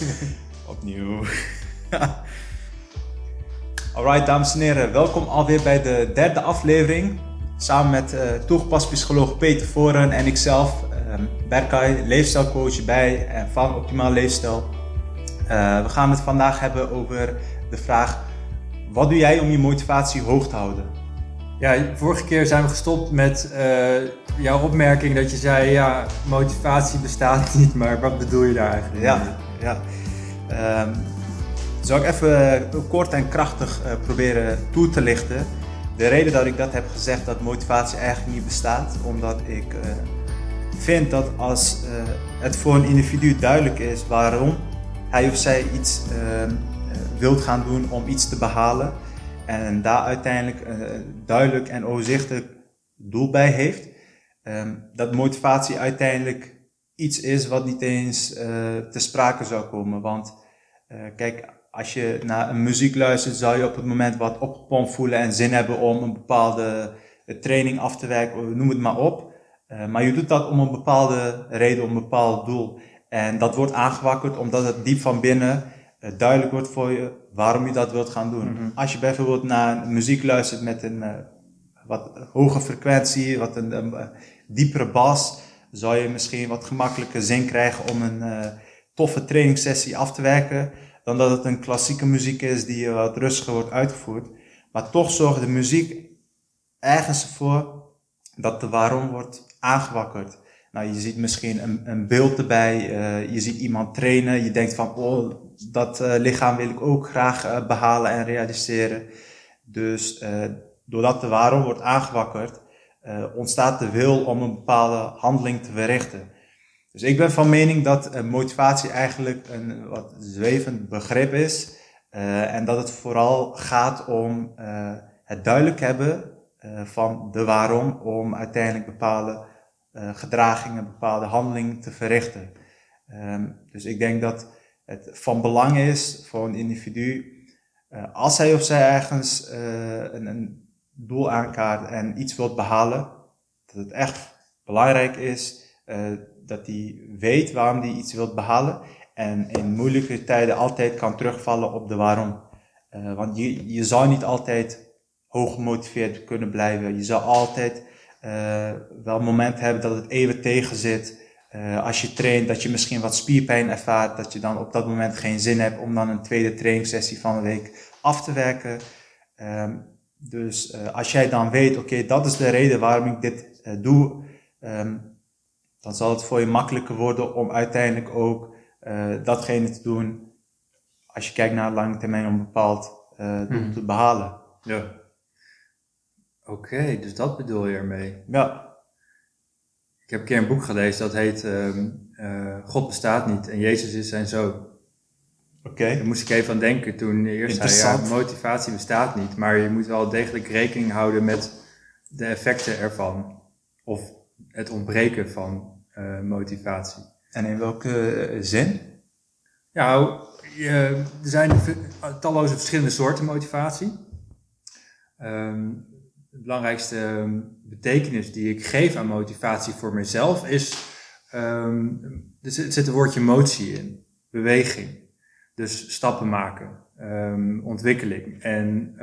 Opnieuw. Alright, dames en heren, welkom alweer bij de derde aflevering. Samen met uh, toegepast psycholoog Peter Voren en ikzelf, uh, Berkay, leefstijlcoach bij en van Optimaal Leefstijl. Uh, we gaan het vandaag hebben over de vraag: wat doe jij om je motivatie hoog te houden? Ja, vorige keer zijn we gestopt met jouw opmerking dat je zei: ja, motivatie bestaat niet, maar wat bedoel je daar eigenlijk? Ja, ja. Um, zal ik even kort en krachtig uh, proberen toe te lichten. De reden dat ik dat heb gezegd, dat motivatie eigenlijk niet bestaat, omdat ik uh, vind dat als het voor een individu duidelijk is waarom hij of zij iets ehm, wilt gaan doen om iets te behalen, en daar uiteindelijk een duidelijk en overzichtelijk doel bij heeft, um, dat motivatie uiteindelijk iets is wat niet eens uh, te sprake zou komen. Want uh, kijk, als je naar een muziek luistert, zou je op het moment wat opgepompt voelen en zin hebben om een bepaalde eh, training af te werken, noem het maar op. Uh, maar je doet dat om een bepaalde reden, om een bepaald doel. En dat wordt aangewakkerd omdat het diep van binnen duidelijk wordt voor je waarom je dat wilt gaan doen. Mm-hmm. Als je bijvoorbeeld naar muziek luistert met een wat hoge frequentie, wat een, een, diepere bas, zou je misschien wat gemakkelijker zin krijgen om een uh, toffe trainingssessie af te werken, dan dat het een klassieke muziek is die wat rustiger wordt uitgevoerd. Maar toch zorgt de muziek ergens ervoor dat de waarom wordt aangewakkerd. Nou, je ziet misschien een, een beeld erbij, uh, je ziet iemand trainen, je denkt van, oh, dat lichaam wil ik ook graag behalen en realiseren. Dus doordat de waarom wordt aangewakkerd, ontstaat de wil om een bepaalde handeling te verrichten. Dus ik ben van mening dat motivatie eigenlijk een wat zwevend begrip is. en dat het vooral gaat om het duidelijk hebben van de waarom om uiteindelijk bepaalde gedragingen, bepaalde handelingen te verrichten. Um, dus ik denk dat het van belang is voor een individu, als hij of zij ergens een, een, doel aankaart en iets wilt behalen, dat het echt belangrijk is dat hij weet waarom hij iets wilt behalen en in moeilijke tijden altijd kan terugvallen op de waarom. want je, je zou niet altijd hoog gemotiveerd kunnen blijven. Je zou altijd uh, wel moment hebben dat het even tegen zit. Als je traint, dat je misschien wat spierpijn ervaart, dat je dan op dat moment geen zin hebt om dan een tweede trainingssessie van een week af te werken. Um, dus uh, als jij dan weet, oké, okay, dat is de reden waarom ik dit doe, um, dan zal het voor je makkelijker worden om uiteindelijk ook datgene te doen, als je kijkt naar lange termijn, om een bepaald doel hmm. te behalen. Ja. Oké, dus dat bedoel je ermee? Ja. Ik heb een keer een boek gelezen dat heet uh, God bestaat niet en Jezus is zijn zoon. Oké. Okay. Daar moest ik even aan denken toen eerst zei ja, motivatie bestaat niet, maar je moet wel degelijk rekening houden met de effecten ervan. Of het ontbreken van uh, motivatie. En in welke zin? Ja, er zijn talloze verschillende soorten motivatie. Um, de belangrijkste ehm, betekenis die ik geef aan motivatie voor mezelf is, um, er zit een woordje motie in, beweging. Dus stappen maken, um, ontwikkeling en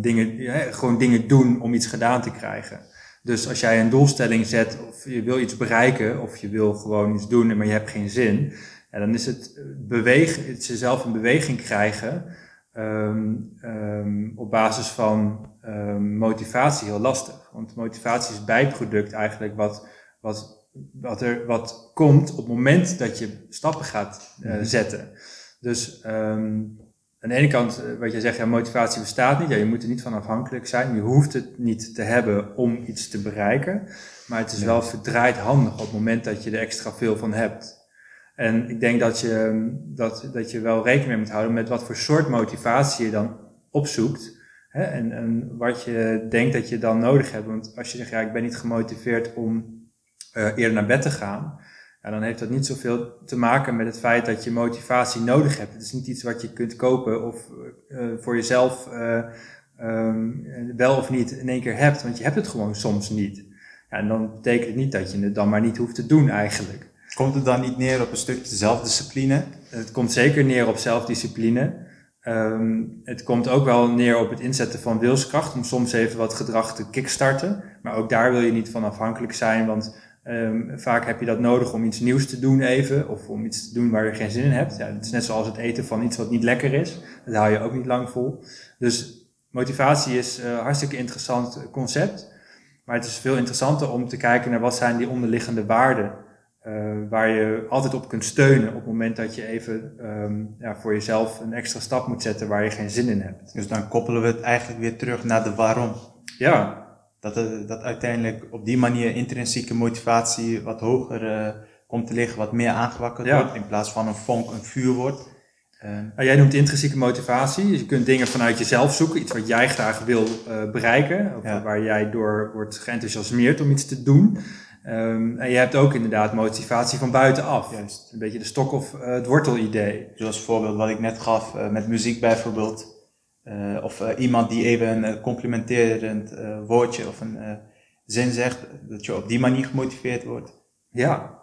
dingen, ja, gewoon dingen doen om iets gedaan te krijgen. Dus als jij een doelstelling zet of je wil iets bereiken of je wil gewoon iets doen, maar je hebt geen zin, ja, dan is het bewegen, het jezelf in beweging krijgen um, um, op basis van um, motivatie heel lastig. Want motivatie is bijproduct eigenlijk wat, wat, wat, er, wat komt op het moment dat je stappen gaat uh, zetten. Dus um, aan de ene kant, eh, wat je zegt, ja, motivatie bestaat niet. Ja, je moet er niet van afhankelijk zijn. Je hoeft het niet te hebben om iets te bereiken. Maar het is wel verdraaid handig op het moment dat je er extra veel van hebt. En ik denk dat je, dat, dat je wel rekening mee moet houden met wat voor soort motivatie je dan opzoekt. Hè? En, en wat je denkt dat je dan nodig hebt. Want als je zegt, ja, ik ben niet gemotiveerd om uh, eerder naar bed te gaan. Ja, dan heeft dat niet zoveel te maken met het feit dat je motivatie nodig hebt. Het is niet iets wat je kunt kopen of uh, voor jezelf uh, um, wel of niet in één keer hebt. Want je hebt het gewoon soms niet. Ja, en dan betekent het niet dat je het dan maar niet hoeft te doen eigenlijk. Komt het dan niet neer op een stukje zelfdiscipline? Het komt zeker neer op zelfdiscipline. Ehm, het komt ook wel neer op het inzetten van wilskracht om soms even wat gedrag te kickstarten. Maar ook daar wil je niet van afhankelijk zijn, want um, vaak heb je dat nodig om iets nieuws te doen even, of om iets te doen waar je geen zin in hebt. Ja, het is net zoals het eten van iets wat niet lekker is. Dat hou je ook niet lang vol. Dus motivatie is een hartstikke interessant concept. Maar het is veel interessanter om te kijken naar wat zijn die onderliggende waarden uh, waar je altijd op kunt steunen op het moment dat je even um, ja, voor jezelf een extra stap moet zetten waar je geen zin in hebt. Dus dan koppelen we het eigenlijk weer terug naar de waarom. Ja. Dat, uh, dat uiteindelijk op die manier intrinsieke motivatie wat hoger uh, komt te liggen, wat meer aangewakkerd ja. wordt, in plaats van een vonk een vuur wordt. Nou, jij noemt intrinsieke motivatie. Dus je kunt dingen vanuit jezelf zoeken, iets wat jij graag wil bereiken, of ja. waar jij door wordt geenthousiasmeerd om iets te doen. Um, en je hebt ook inderdaad motivatie van buitenaf. Juist. Een beetje de stok of uh, het wortel-idee. Zoals voorbeeld wat ik net gaf, uh, met muziek bijvoorbeeld. Uh, of iemand die even een complimenterend woordje of een zin zegt, dat je op die manier gemotiveerd wordt. Ja,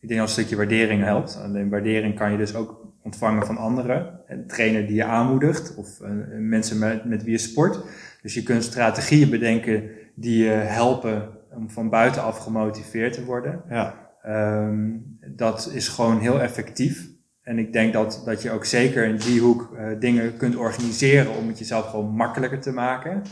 ik denk dat een stukje waardering helpt. Alleen waardering kan je dus ook ontvangen van anderen. Een trainer die je aanmoedigt of mensen met, met wie je sport. Dus je kunt strategieën bedenken die je helpen om van buitenaf gemotiveerd te worden. Ja. Um, dat is gewoon heel effectief. En ik denk dat, dat je ook zeker in die hoek uh, dingen kunt organiseren om het jezelf gewoon makkelijker te maken.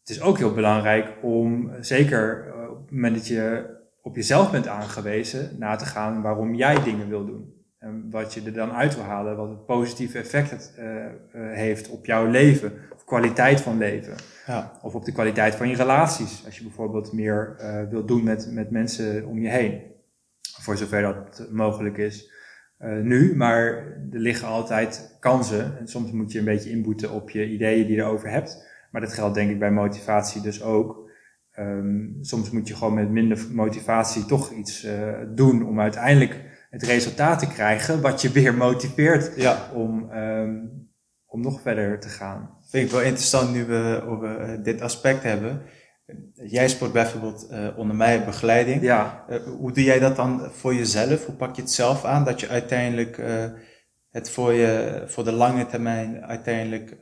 Het is ook heel belangrijk om, zeker uh, op het moment dat je op jezelf bent aangewezen, na te gaan waarom jij dingen wil doen. En wat je er dan uit wil halen, wat het positieve effect het, uh, heeft op jouw leven, of kwaliteit van leven. Ja. Of op de kwaliteit van je relaties. Als je bijvoorbeeld meer wilt doen met, met mensen om je heen. Voor zover dat mogelijk is. Uh, nu, maar er liggen altijd kansen. En soms moet je een beetje inboeten op je ideeën die je erover hebt. Maar dat geldt denk ik bij motivatie dus ook. Um, soms moet je gewoon met minder motivatie toch iets uh, doen om uiteindelijk het resultaat te krijgen wat je weer motiveert ja. om, um, om nog verder te gaan vind ik wel interessant nu we over uh, dit aspect hebben. Jij sport bijvoorbeeld uh, onder mij begeleiding. Ja. Uh, hoe doe jij dat dan voor jezelf? Hoe pak je het zelf aan dat je uiteindelijk het voor, je, voor de lange termijn uiteindelijk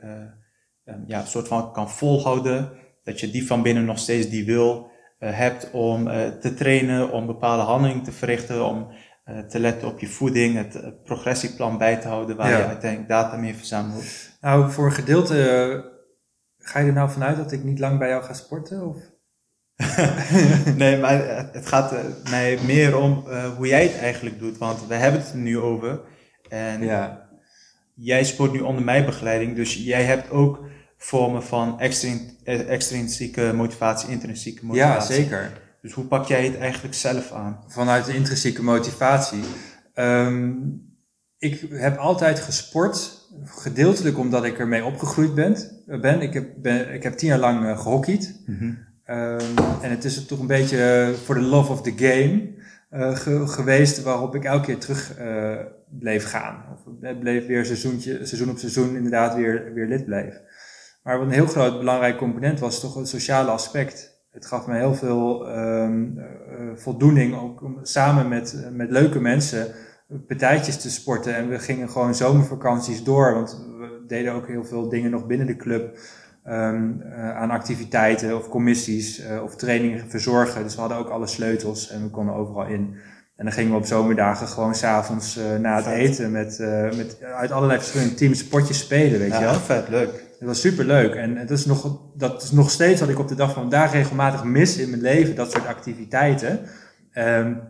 um, ja, een soort van kan volhouden? Dat je die van binnen nog steeds die wil hebt om te trainen, om bepaalde handelingen te verrichten, om te letten op je voeding, het progressieplan bij te houden waar ja. je uiteindelijk data mee verzamelt? Nou, voor een gedeelte ga je er nou vanuit dat ik niet lang bij jou ga sporten? Of? nee, maar het gaat mij meer om uh, hoe jij het eigenlijk doet. Want we hebben het er nu over. En ja. jij sport nu onder mijn begeleiding. Dus jij hebt ook vormen van extrinsieke motivatie, intrinsieke motivatie. Ja, zeker. Dus hoe pak jij het eigenlijk zelf aan? Vanuit de intrinsieke motivatie. Um, ik heb altijd gesport gedeeltelijk omdat ik ermee opgegroeid ben. ben. Ik, heb, ben ik heb tien jaar lang uh, gehockeyd. Mm -hmm. um, en het is toch een beetje voor uh, de love of the game uh, ge geweest waarop ik elke keer terug bleef gaan. Of bleef weer seizoentje, seizoen op seizoen inderdaad weer, weer lid bleef. Maar wat een heel groot belangrijk component was toch het sociale aspect. Het gaf me heel veel um, voldoening, ook om samen met, met leuke mensen partijtjes te sporten. En we gingen gewoon zomervakanties door. Want we deden ook heel veel dingen nog binnen de club. Um, uh, aan activiteiten of commissies uh, of trainingen verzorgen. Dus we hadden ook alle sleutels en we konden overal in. En dan gingen we op zomerdagen gewoon s'avonds uh, na het Vet. eten met, met uit allerlei verschillende teams potjes spelen, weet Ja, je wel. vet, leuk. Het was super leuk. En het is nog, dat is nog steeds wat ik op de dag van vandaag regelmatig mis in mijn leven, dat soort activiteiten. Um,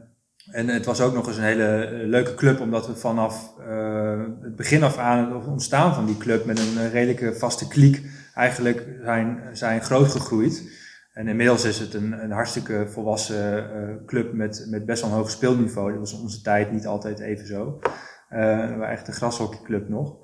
en het was ook nog eens een hele leuke club, omdat we vanaf uh, het begin af aan, het ontstaan van die club, met een redelijke vaste kliek, eigenlijk zijn, zijn groot gegroeid. En inmiddels is het een, een hartstikke volwassen club met, met best wel een hoog speelniveau. Dat was onze tijd niet altijd even zo. Uh, we waren echt een grashockeyclub nog.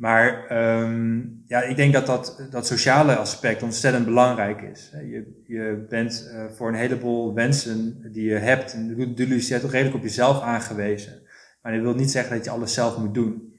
Maar um, ja, ik denk dat, dat dat sociale aspect ontzettend belangrijk is. Je, je bent uh, voor een heleboel wensen die je hebt, en jullie zijn toch redelijk op jezelf aangewezen. Maar dat wil niet zeggen dat je alles zelf moet doen.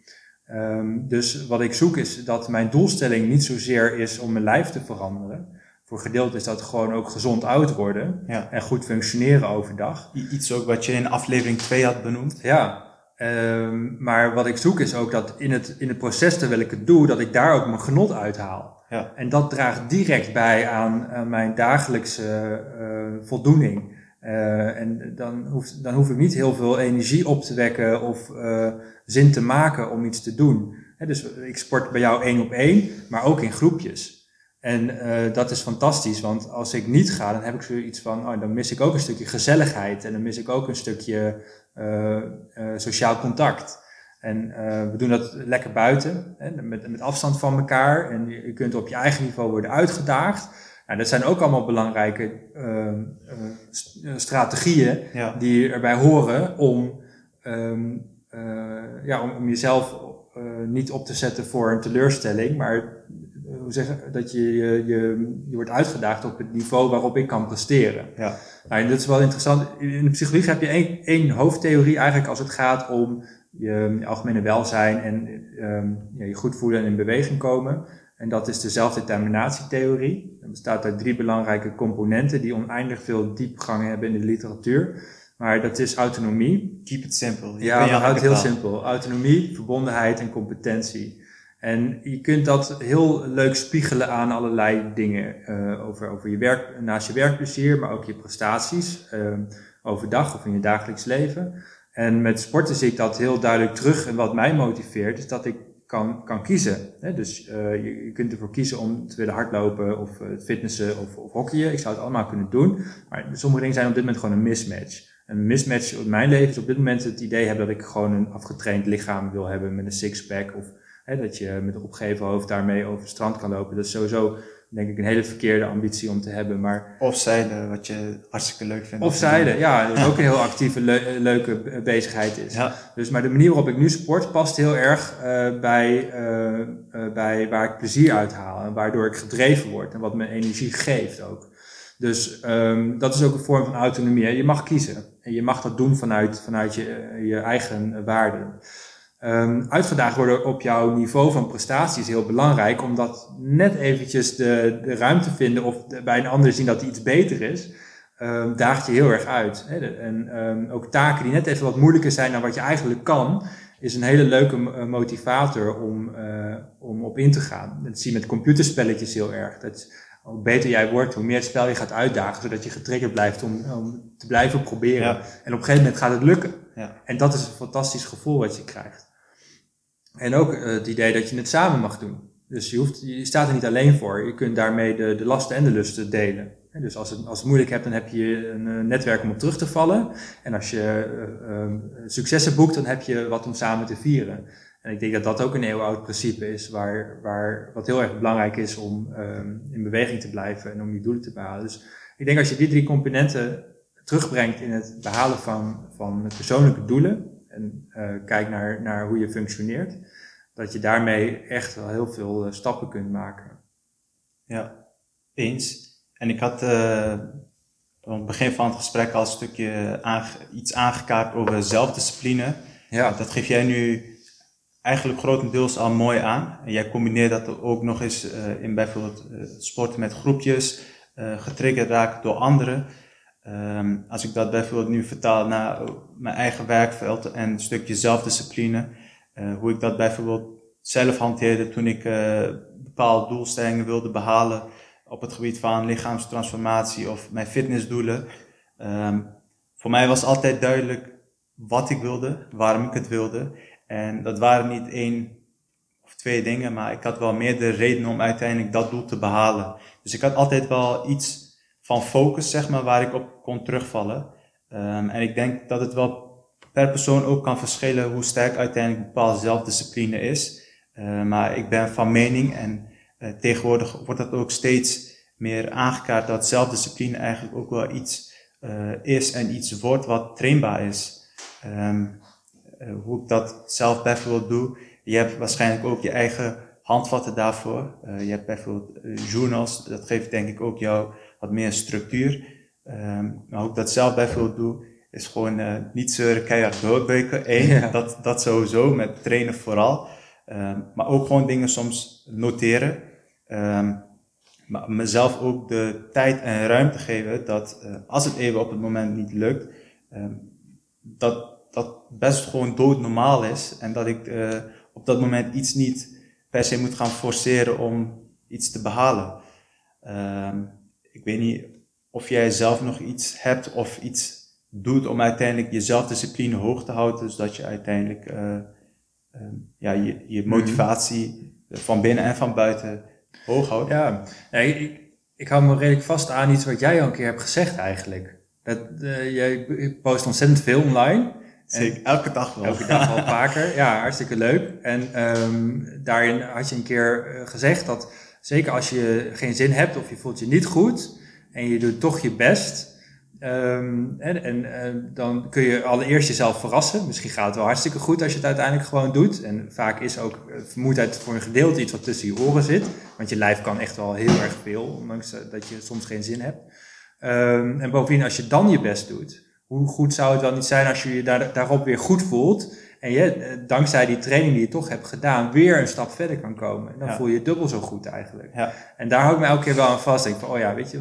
Um, dus wat ik zoek is dat mijn doelstelling niet zozeer is om mijn lijf te veranderen. voor gedeelte is dat gewoon ook gezond oud worden Ja. en goed functioneren overdag. Iets ook wat je in aflevering 2 had benoemd. Ja, ehm, maar wat ik zoek is ook dat in het, in het proces terwijl ik het doe, dat ik daar ook mijn genot uithaal. Ja. En dat draagt direct bij aan, aan mijn dagelijkse eh, voldoening. Eh, en dan, hoeft, dan hoef ik niet heel veel energie op te wekken of eh, zin te maken om iets te doen. Dus ik sport bij jou één op één, maar ook in groepjes. En dat is fantastisch, want als ik niet ga, dan heb ik zoiets van, oh, dan mis ik ook een stukje gezelligheid en dan mis ik ook een stukje sociaal contact. En eh, we doen dat lekker buiten, hè, met, met afstand van elkaar. En je, je kunt op je eigen niveau worden uitgedaagd. Nou, dat zijn ook allemaal belangrijke eh, eh, st- eh, strategieën Ja. die erbij horen om, ehm, eh, ja, om, om jezelf eh, niet op te zetten voor een teleurstelling, maar eh, hoe zeggen, dat je, je, je, wordt uitgedaagd op het niveau waarop ik kan presteren. Ja. Nou, en dat is wel interessant. In de psychologie heb je één, één hoofdtheorie eigenlijk als het gaat om je, je algemene welzijn en ehm, ja, je goed voelen en in beweging komen. En dat is de zelfdeterminatietheorie. Dat bestaat uit drie belangrijke componenten die oneindig veel diepgang hebben in de literatuur. Maar dat is autonomie, Keep it simple. Je ja, houden het heel simpel. Autonomie, verbondenheid en competentie. En je kunt dat heel leuk spiegelen aan allerlei dingen. eh, over, over je werk, naast je werkplezier, maar ook je prestaties. eh, overdag of in je dagelijks leven. En met sporten zie ik dat heel duidelijk terug. En wat mij motiveert, is dat ik kan, kan kiezen. Hè? Dus eh, je, je kunt ervoor kiezen om te willen hardlopen of fitnessen of, of hockeyen. Ik zou het allemaal kunnen doen. Maar sommige dingen zijn op dit moment gewoon een mismatch. Een mismatch in mijn leven is op dit moment het idee hebben dat ik gewoon een afgetraind lichaam wil hebben met een sixpack. Of hè, dat je met een opgeheven hoofd daarmee over het strand kan lopen. Dat is sowieso, denk ik, een hele verkeerde ambitie om te hebben. Maar Of zeilen, wat je hartstikke leuk vindt. of zeilen, ja, dat is ook een heel actieve, le- leuke be- bezigheid is. Ja, Dus, maar de manier waarop ik nu sport past heel erg eh, bij, eh, eh, bij waar ik plezier uit haal. En waardoor ik gedreven word en wat me energie geeft ook. Dus ehm, dat is ook een vorm van autonomie. Hè. Je mag kiezen. En je mag dat doen vanuit, vanuit je, je eigen waarden. Ehm, uitgedaagd worden op jouw niveau van prestatie is heel belangrijk, omdat net eventjes de, de ruimte vinden of de- bij een ander zien dat hij iets beter is, ehm, daagt je heel erg uit. Hè. De- En ehm, ook taken die net even wat moeilijker zijn dan wat je eigenlijk kan, is een hele leuke eh, motivator om, eh, om op in te gaan. Dat zie je met computerspelletjes heel erg. Dat hoe beter jij wordt, hoe meer het spel je gaat uitdagen, zodat je getriggerd blijft om, om te blijven proberen. Ja. En op een gegeven moment gaat het lukken. ja, En dat is een fantastisch gevoel wat je krijgt. En ook eh, het idee dat je het samen mag doen. Dus je, hoeft, je staat er niet alleen voor. Je kunt daarmee de, de lasten en de lusten delen. En dus als, het, als het moeilijk hebt, dan heb je een eh, netwerk om op terug te vallen. En als je eh, eh, successen boekt, dan heb je wat om samen te vieren. En ik denk dat dat ook een eeuwenoud principe is, waar, waar, wat heel erg belangrijk is om ehm, in beweging te blijven en om je doelen te behalen. Dus ik denk als je die drie componenten terugbrengt in het behalen van, van persoonlijke doelen en uh, kijkt naar, naar hoe je functioneert, dat je daarmee echt wel heel veel uh, stappen kunt maken. Ja, eens. En ik had aan het begin van het gesprek al een stukje aange iets aangekaart over zelfdiscipline. Ja. Dat geef jij nu eigenlijk grotendeels al mooi aan. En jij combineert dat ook nog eens uh, in bijvoorbeeld uh, sporten met groepjes, uh, getriggerd raken door anderen. Um, als ik dat bijvoorbeeld nu vertaal naar mijn eigen werkveld en een stukje zelfdiscipline, uh, hoe ik dat bijvoorbeeld zelf hanteerde toen ik uh, bepaalde doelstellingen wilde behalen op het gebied van lichaamstransformatie of mijn fitnessdoelen. Um, voor mij was altijd duidelijk wat ik wilde, waarom ik het wilde. En dat waren niet één of twee dingen, maar ik had wel meerdere redenen om uiteindelijk dat doel te behalen. Dus ik had altijd wel iets van focus, zeg maar, waar ik op kon terugvallen. Um, en ik denk dat het wel per persoon ook kan verschillen hoe sterk uiteindelijk bepaalde zelfdiscipline is. Uh, maar ik ben van mening en uh, tegenwoordig wordt dat ook steeds meer aangekaart dat zelfdiscipline eigenlijk ook wel iets uh, is en iets wordt wat trainbaar is. Um, hoe ik dat zelf bijvoorbeeld doe. Je hebt waarschijnlijk ook je eigen handvatten daarvoor. je hebt bijvoorbeeld journals, dat geeft denk ik ook jou wat meer structuur. Um, maar hoe ik dat zelf bijvoorbeeld doe, is gewoon uh, niet zeuren, keihard doodbeuken. Eén, ja. dat, dat sowieso, met trainen vooral. Um, maar ook gewoon dingen soms noteren. Um, Maar mezelf ook de tijd en ruimte geven dat uh, als het even op het moment niet lukt, dat dat best gewoon doodnormaal is. En dat ik uh, op dat moment iets niet per se moet gaan forceren om iets te behalen. Um, ik weet niet of jij zelf nog iets hebt of iets doet om uiteindelijk je zelfdiscipline hoog te houden, zodat je uiteindelijk uh, uh, ja, je, je motivatie van binnen en van buiten hoog houdt. Ja, nee, ik, ik hou me redelijk vast aan iets wat jij al een keer hebt gezegd eigenlijk. Dat, uh, jij post ontzettend veel online. Zeker, elke dag wel. Elke dag wel vaker. Ja, hartstikke leuk. En um, daarin had je een keer gezegd dat zeker als je geen zin hebt of je voelt je niet goed en je doet toch je best, Um, en, en uh, dan kun je allereerst jezelf verrassen. Misschien gaat het wel hartstikke goed als je het uiteindelijk gewoon doet. En vaak is ook uh, vermoeidheid voor een gedeelte iets wat tussen je oren zit. Want je lijf kan echt wel heel erg veel, ondanks uh, dat je soms geen zin hebt. Um, en bovendien, als je dan je best doet, hoe goed zou het dan niet zijn als je je daar, daarop weer goed voelt. En je, dankzij die training die je toch hebt gedaan, weer een stap verder kan komen. En dan ja. voel je je dubbel zo goed eigenlijk. Ja. En daar hou ik me elke keer wel aan vast. Denk van, oh ja, weet je,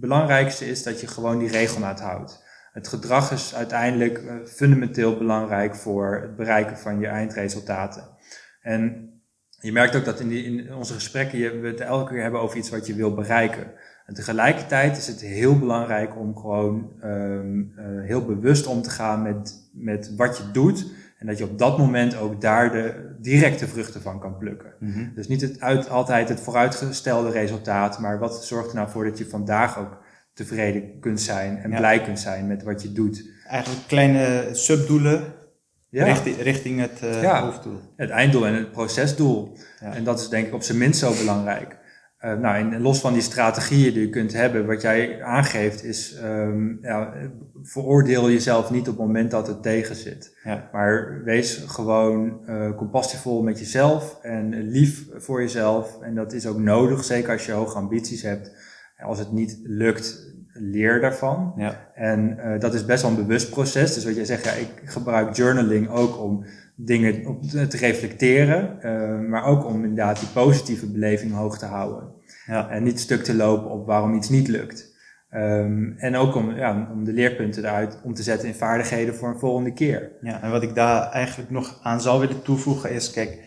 belangrijkste is dat je gewoon die regelmaat houdt. Het gedrag is uiteindelijk uh, fundamenteel belangrijk voor het bereiken van je eindresultaten. En je merkt ook dat in, die, in onze gesprekken je, we het elke keer hebben over iets wat je wil bereiken. En tegelijkertijd is het heel belangrijk om gewoon um, uh, heel bewust om te gaan met, met wat je doet. En dat je op dat moment ook daar de directe vruchten van kan plukken. Mm -hmm. Dus niet het uit, altijd het vooruitgestelde resultaat, maar wat zorgt er nou voor dat je vandaag ook tevreden kunt zijn en ja. blij kunt zijn met wat je doet. Eigenlijk kleine subdoelen ja. richting, richting het uh, ja. hoofddoel. Het einddoel en het procesdoel. En dat is denk ik op zijn minst zo belangrijk. Uh, nou, en los van die strategieën die je kunt hebben, wat jij aangeeft is, um, ja, veroordeel jezelf niet op het moment dat het tegen zit. Ja. Maar wees gewoon uh, compassievol met jezelf en lief voor jezelf. En dat is ook nodig, zeker als je hoge ambities hebt. Als het niet lukt, leer daarvan. Ja. En uh, dat is best wel een bewust proces. Dus wat jij zegt, ja, ik gebruik journaling ook om dingen op te reflecteren, uh, maar ook om inderdaad die positieve beleving hoog te houden. Ja. En niet stuk te lopen op waarom iets niet lukt. Um, en ook om, ja, om de leerpunten eruit om te zetten in vaardigheden voor een volgende keer. Ja, en wat ik daar eigenlijk nog aan zou willen toevoegen is, kijk,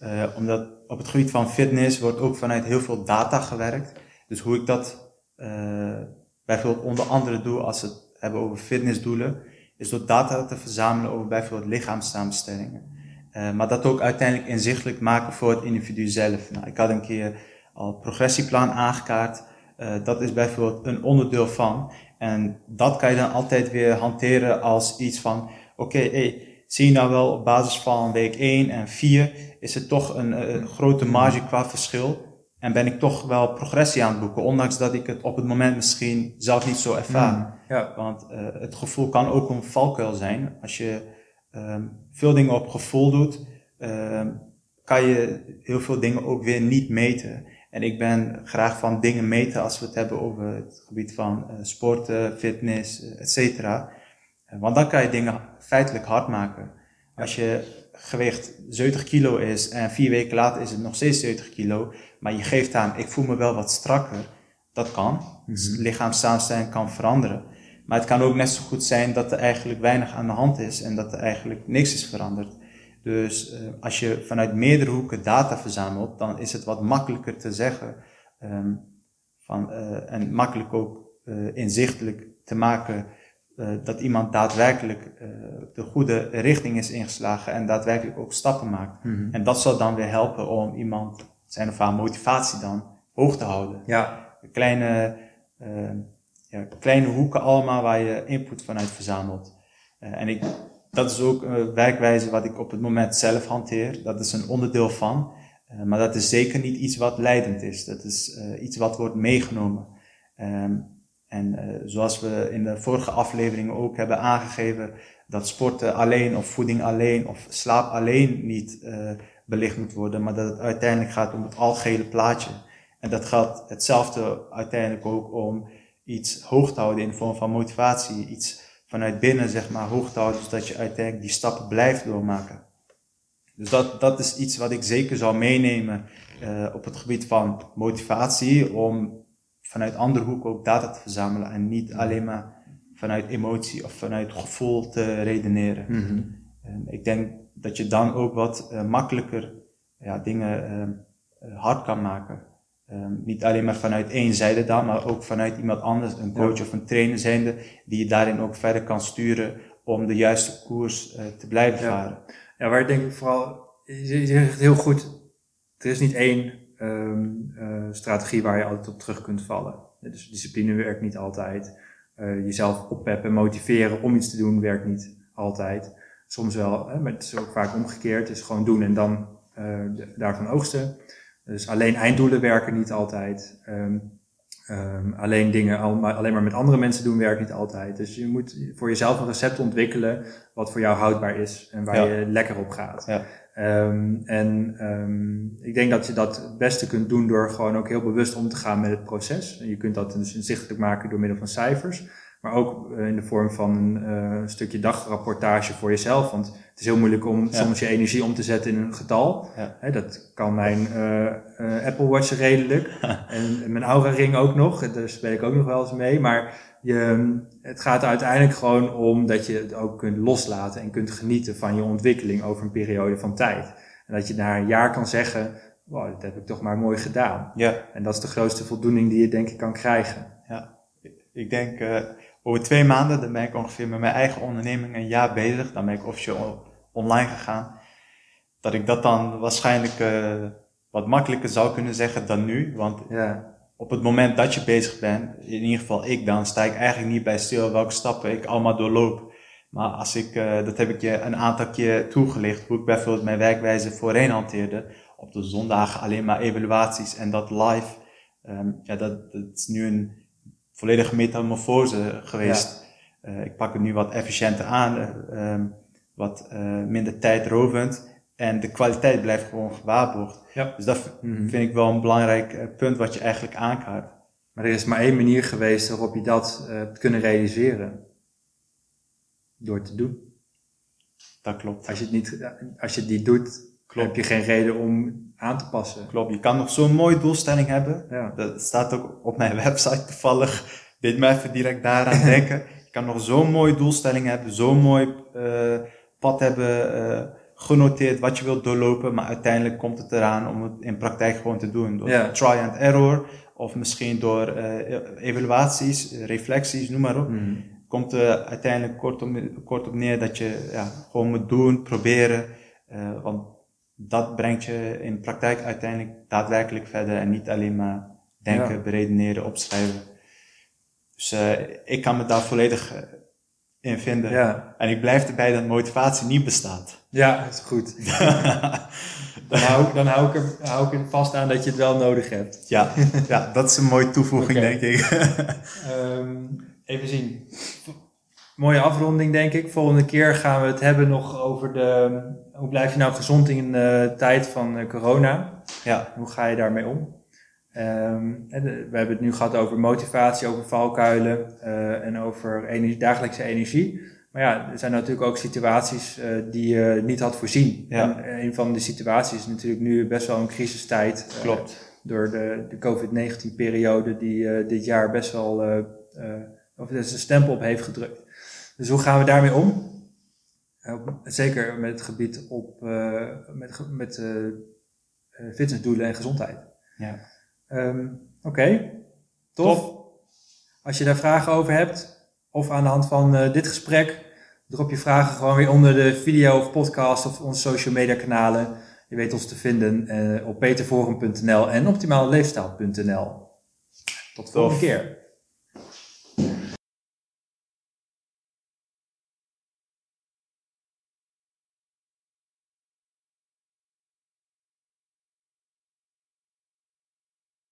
uh, omdat op het gebied van fitness wordt ook vanuit heel veel data gewerkt. Dus hoe ik dat uh, bijvoorbeeld onder andere doe als we het hebben over fitnessdoelen, is door data te verzamelen over bijvoorbeeld lichaamssamenstellingen. Uh, maar dat ook uiteindelijk inzichtelijk maken voor het individu zelf. Nou, ik had een keer al progressieplan aangekaart. Uh, dat is bijvoorbeeld een onderdeel van. En dat kan je dan altijd weer hanteren als iets van, oké, okay, hey, zie je nou wel op basis van week 1 en 4 is er toch een, een grote marge qua verschil. En ben ik toch wel progressie aan het boeken, ondanks dat ik het op het moment misschien zelf niet zo ervaar. Mm, ja. Want uh, het gevoel kan ook een valkuil zijn. Als je um, veel dingen op gevoel doet, um, kan je heel veel dingen ook weer niet meten. En ik ben graag van dingen meten als we het hebben over het gebied van uh, sporten, fitness, uh, et cetera. Want dan kan je dingen feitelijk hard maken. Als je gewicht 70 kilo is en vier weken later is het nog steeds 70 kilo, maar je geeft aan, ik voel me wel wat strakker, dat kan. Mm -hmm. Lichaamssamenstelling kan veranderen. Maar het kan ook net zo goed zijn dat er eigenlijk weinig aan de hand is en dat er eigenlijk niks is veranderd. Dus uh, als je vanuit meerdere hoeken data verzamelt, dan is het wat makkelijker te zeggen um, van, uh, en makkelijk ook uh, inzichtelijk te maken dat iemand daadwerkelijk de goede richting is ingeslagen en daadwerkelijk ook stappen maakt. Mm -hmm. En dat zal dan weer helpen om iemand zijn of haar motivatie dan hoog te houden. Ja. Kleine, uh, ja, kleine hoeken allemaal waar je input vanuit verzamelt. En ik, dat is ook een werkwijze wat ik op het moment zelf hanteer. Dat is een onderdeel van. Uh, maar dat is zeker niet iets wat leidend is. Dat is iets wat wordt meegenomen. Um, en zoals we in de vorige afleveringen ook hebben aangegeven, dat sporten alleen of voeding alleen of slaap alleen niet belicht moet worden, maar dat het uiteindelijk gaat om het algehele plaatje. En dat geldt hetzelfde uiteindelijk ook om iets hoog te houden in de vorm van motivatie, iets vanuit binnen zeg maar hoog te houden, zodat je uiteindelijk die stappen blijft doormaken. Dus dat, dat is iets wat ik zeker zou meenemen uh, op het gebied van motivatie, om vanuit andere hoeken ook data te verzamelen en niet alleen maar vanuit emotie of vanuit gevoel te redeneren. Mhm. Ik denk dat je dan ook wat eh, makkelijker ja, dingen eh, hard kan maken. Ehm, niet alleen maar vanuit één zijde dan, maar ook vanuit iemand anders, een coach of een trainer zijnde, die je daarin ook verder kan sturen om de juiste koers eh, te blijven Ja. varen. Ja, waar ik denk vooral, je zegt heel goed, er is niet één ehm, eh, strategie waar je altijd op terug kunt vallen. Dus discipline werkt niet altijd. Eh, jezelf oppeppen en motiveren om iets te doen werkt niet altijd. Soms wel, hè, maar het is ook vaak omgekeerd. Het is gewoon doen en dan daarvan oogsten. Dus alleen einddoelen werken niet altijd. Ehm, ehm, alleen dingen al- maar- alleen maar met andere mensen doen werkt niet altijd. Dus je moet voor jezelf een recept ontwikkelen wat voor jou houdbaar is en waar Ja. je lekker op gaat. Ja. Ehm, en ehm, ik denk dat je dat het beste kunt doen door gewoon ook heel bewust om te gaan met het proces. En je kunt dat dus inzichtelijk maken door middel van cijfers, maar ook eh, in de vorm van een eh, stukje dagrapportage voor jezelf. Want het is heel moeilijk om Ja. soms je energie om te zetten in een getal. Ja. Hè, dat kan mijn eh, eh, Apple Watch redelijk. en mijn Aura Ring ook nog. Daar speel ik ook nog wel eens mee. Maar je, het gaat er uiteindelijk gewoon om dat je het ook kunt loslaten en kunt genieten van je ontwikkeling over een periode van tijd. En dat je na een jaar kan zeggen, wow, dat heb ik toch maar mooi gedaan. Ja, En dat is de grootste voldoening die je denk ik kan krijgen. ik denk eh, over twee maanden, dan ben ik ongeveer met mijn eigen onderneming een jaar bezig. Dan ben ik officieel online gegaan. Dat ik dat dan waarschijnlijk eh, wat makkelijker zou kunnen zeggen dan nu. Want Ja, op het moment dat je bezig bent, in ieder geval ik dan, sta ik eigenlijk niet bij stil welke stappen ik allemaal doorloop. Maar als ik, eh, dat heb ik je een aantal keer toegelicht, hoe ik bijvoorbeeld mijn werkwijze voorheen hanteerde. Op de zondagen alleen maar evaluaties en dat live. Ehm, ja, dat, dat is nu een volledige metamorfose geweest. Eh, ik pak het nu wat efficiënter aan, ehm, wat eh, minder tijdrovend. En de kwaliteit blijft gewoon gewaarborgd. Ja. Dus dat Mhm. vind ik wel een belangrijk punt wat je eigenlijk aankaart. maar er is maar één manier geweest waarop je dat hebt kunnen realiseren. Door te doen. Dat klopt. Als je het niet, als je het niet doet, Klopt. heb je geen reden om aan te passen. Klopt. Je kan nog zo'n mooie doelstelling hebben. Ja. Dat staat ook op mijn website toevallig. Deed me even direct daaraan denken. Je kan nog zo'n mooie doelstelling hebben, zo'n mooi eh, pad hebben eh, genoteerd wat je wilt doorlopen, maar uiteindelijk komt het eraan om het in praktijk gewoon te doen. Door Ja. try and error, of misschien door eh, evaluaties, reflecties, noem maar op. Mhm. Komt er uiteindelijk kort op, kort op neer dat je ja, gewoon moet doen, proberen. eh, want dat brengt je in praktijk uiteindelijk daadwerkelijk verder en niet alleen maar denken, Ja. beredeneren, opschrijven. Dus eh, ik kan me daar volledig eh, in vinden. Ja. En ik blijf erbij dat motivatie niet bestaat. ja, dat is goed. Dan hou, dan hou, ik er, hou ik er vast aan dat je het wel nodig hebt. ja, ja, dat is een mooie toevoeging, denk ik. Ehm, even zien. Mooie afronding, denk ik. Volgende keer gaan we het hebben nog over de. Hoe blijf je nou gezond in de tijd van eh, corona? ja, Hoe ga je daarmee om? Ehm, de- we hebben het nu gehad over motivatie, over valkuilen eh, en over energie, dagelijkse energie. Maar ja, er zijn natuurlijk ook situaties eh, die je niet had voorzien. Ja. En een van de situaties is natuurlijk nu best wel een crisistijd. eh, klopt. door de, de COVID-19-periode die eh, dit jaar best wel eh, eh, of er zijn stempel op heeft gedrukt. Dus hoe gaan we daarmee om? Eh, zeker met het gebied op eh, met, met eh, eh, fitnessdoelen en gezondheid. Ja. Ehm, Oké, tof. Als je daar vragen over hebt, of aan de hand van dit gesprek, drop je vragen gewoon weer onder de video of podcast of onze social media kanalen. Je weet ons te vinden op peterforum.nl en optimaleleefstijl.nl. Tot de volgende keer.